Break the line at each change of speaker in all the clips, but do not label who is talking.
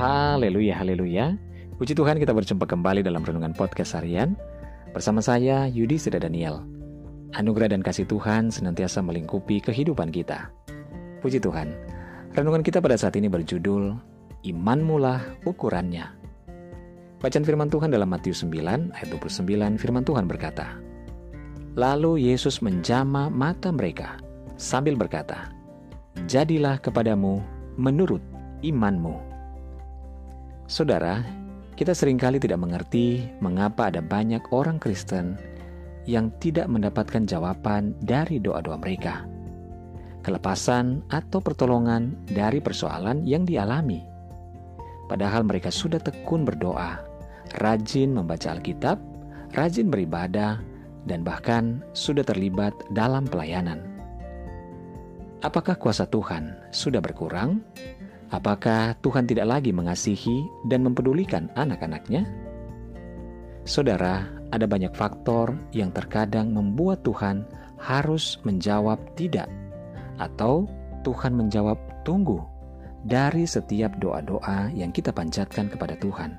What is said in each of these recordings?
Haleluya, haleluya. Puji Tuhan kita berjumpa kembali dalam Renungan Podcast Harian bersama saya Yudi Seda Daniel. Anugerah dan kasih Tuhan senantiasa melingkupi kehidupan kita. Puji Tuhan. Renungan kita pada saat ini berjudul Iman Mula ukurannya. Bacaan firman Tuhan dalam Matius 9 ayat 29 firman Tuhan berkata, Lalu Yesus menjama mata mereka sambil berkata, Jadilah kepadamu menurut imanmu. Saudara, kita sering kali tidak mengerti mengapa ada banyak orang Kristen yang tidak mendapatkan jawaban dari doa-doa mereka. Kelepasan atau pertolongan dari persoalan yang dialami. Padahal mereka sudah tekun berdoa, rajin membaca Alkitab, rajin beribadah, dan bahkan sudah terlibat dalam pelayanan. Apakah kuasa Tuhan sudah berkurang? Apakah Tuhan tidak lagi mengasihi dan mempedulikan anak-anaknya? Saudara, ada banyak faktor yang terkadang membuat Tuhan harus menjawab tidak, atau Tuhan menjawab tunggu dari setiap doa-doa yang kita panjatkan kepada Tuhan.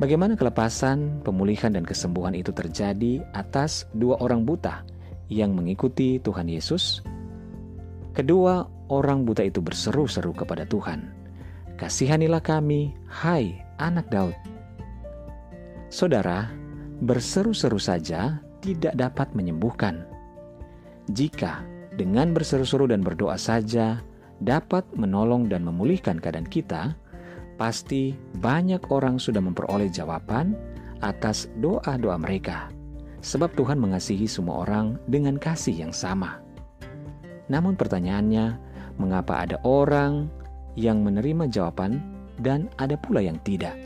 Bagaimana kelepasan, pemulihan, dan kesembuhan itu terjadi atas dua orang buta yang mengikuti Tuhan Yesus? Kedua orang buta itu berseru-seru kepada Tuhan, "Kasihanilah kami, hai anak Daud." Saudara, berseru-seru saja tidak dapat menyembuhkan. Jika dengan berseru-seru dan berdoa saja dapat menolong dan memulihkan keadaan kita, pasti banyak orang sudah memperoleh jawaban atas doa-doa mereka, sebab Tuhan mengasihi semua orang dengan kasih yang sama. Namun, pertanyaannya, mengapa ada orang yang menerima jawaban dan ada pula yang tidak?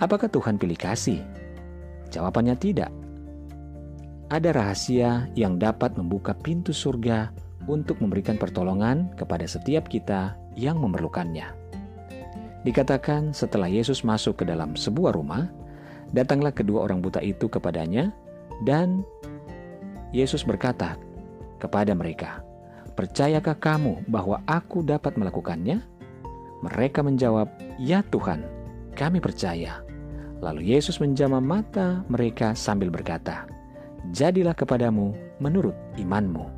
Apakah Tuhan pilih kasih? Jawabannya tidak. Ada rahasia yang dapat membuka pintu surga untuk memberikan pertolongan kepada setiap kita yang memerlukannya. Dikatakan setelah Yesus masuk ke dalam sebuah rumah, datanglah kedua orang buta itu kepadanya dan Yesus berkata kepada mereka, "Percayakah kamu bahwa aku dapat melakukannya?" Mereka menjawab, "Ya Tuhan, kami percaya." Lalu Yesus menjamah mata mereka sambil berkata, "Jadilah kepadamu menurut imanmu."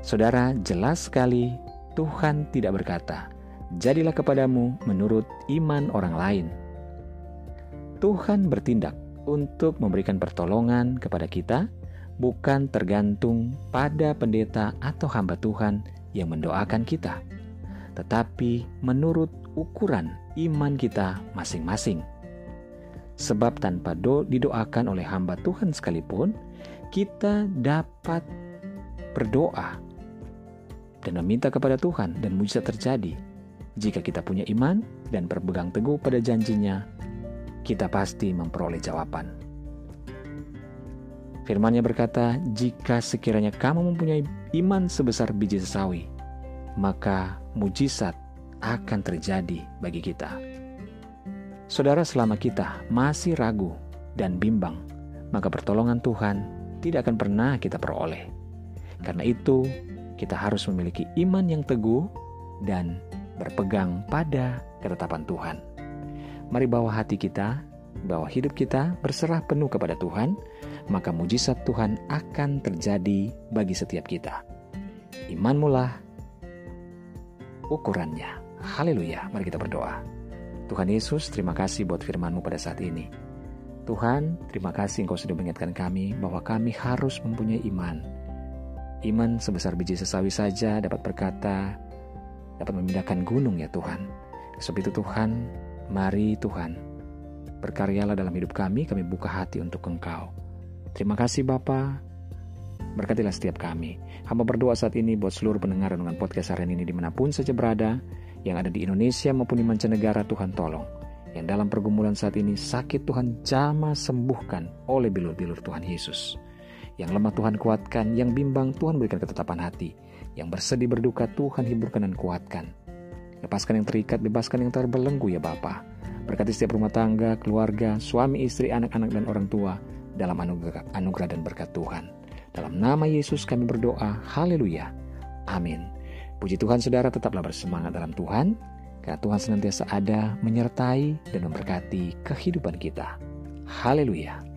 Saudara, jelas sekali Tuhan tidak berkata, "Jadilah kepadamu menurut iman orang lain." Tuhan bertindak untuk memberikan pertolongan kepada kita, bukan tergantung pada pendeta atau hamba Tuhan yang mendoakan kita, tetapi menurut ukuran iman kita masing-masing. Sebab tanpa do didoakan oleh hamba Tuhan sekalipun, kita dapat berdoa dan meminta kepada Tuhan dan mujizat terjadi. Jika kita punya iman dan berpegang teguh pada janjinya, kita pasti memperoleh jawaban. Firman-Nya berkata, "Jika sekiranya kamu mempunyai iman sebesar biji sesawi, maka mujizat akan terjadi bagi kita." Saudara, selama kita masih ragu dan bimbang, maka pertolongan Tuhan tidak akan pernah kita peroleh. Karena itu, kita harus memiliki iman yang teguh dan berpegang pada ketetapan Tuhan. Mari bawa hati kita, bawa hidup kita berserah penuh kepada Tuhan, maka mujizat Tuhan akan terjadi bagi setiap kita. Iman mula ukurannya. Haleluya, mari kita berdoa. Tuhan Yesus, terima kasih buat firman-Mu pada saat ini. Tuhan, terima kasih Engkau sudah mengingatkan kami bahwa kami harus mempunyai iman. Iman sebesar biji sesawi saja dapat berkata, dapat memindahkan gunung ya Tuhan. Sebab itu Tuhan, mari Tuhan, berkaryalah dalam hidup kami, kami buka hati untuk Engkau. Terima kasih Bapa, berkatilah setiap kami. Hamba berdoa saat ini buat seluruh pendengar dengan podcast hari ini di mana pun saja berada, yang ada di Indonesia maupun di mancanegara Tuhan tolong. Yang dalam pergumulan saat ini sakit Tuhan jamah sembuhkan oleh bilur-bilur Tuhan Yesus. Yang lemah Tuhan kuatkan, yang bimbang Tuhan berikan ketetapan hati. Yang bersedih berduka Tuhan hiburkan dan kuatkan. Lepaskan yang terikat, bebaskan yang terbelenggu ya Bapa. Berkati setiap rumah tangga, keluarga, suami, istri, anak-anak, dan orang tua dalam anugerah, anugerah dan berkat Tuhan. Dalam nama Yesus kami berdoa, haleluya. Amin. Puji Tuhan saudara tetaplah bersemangat dalam Tuhan. Karena Tuhan senantiasa ada menyertai dan memberkati kehidupan kita. Haleluya!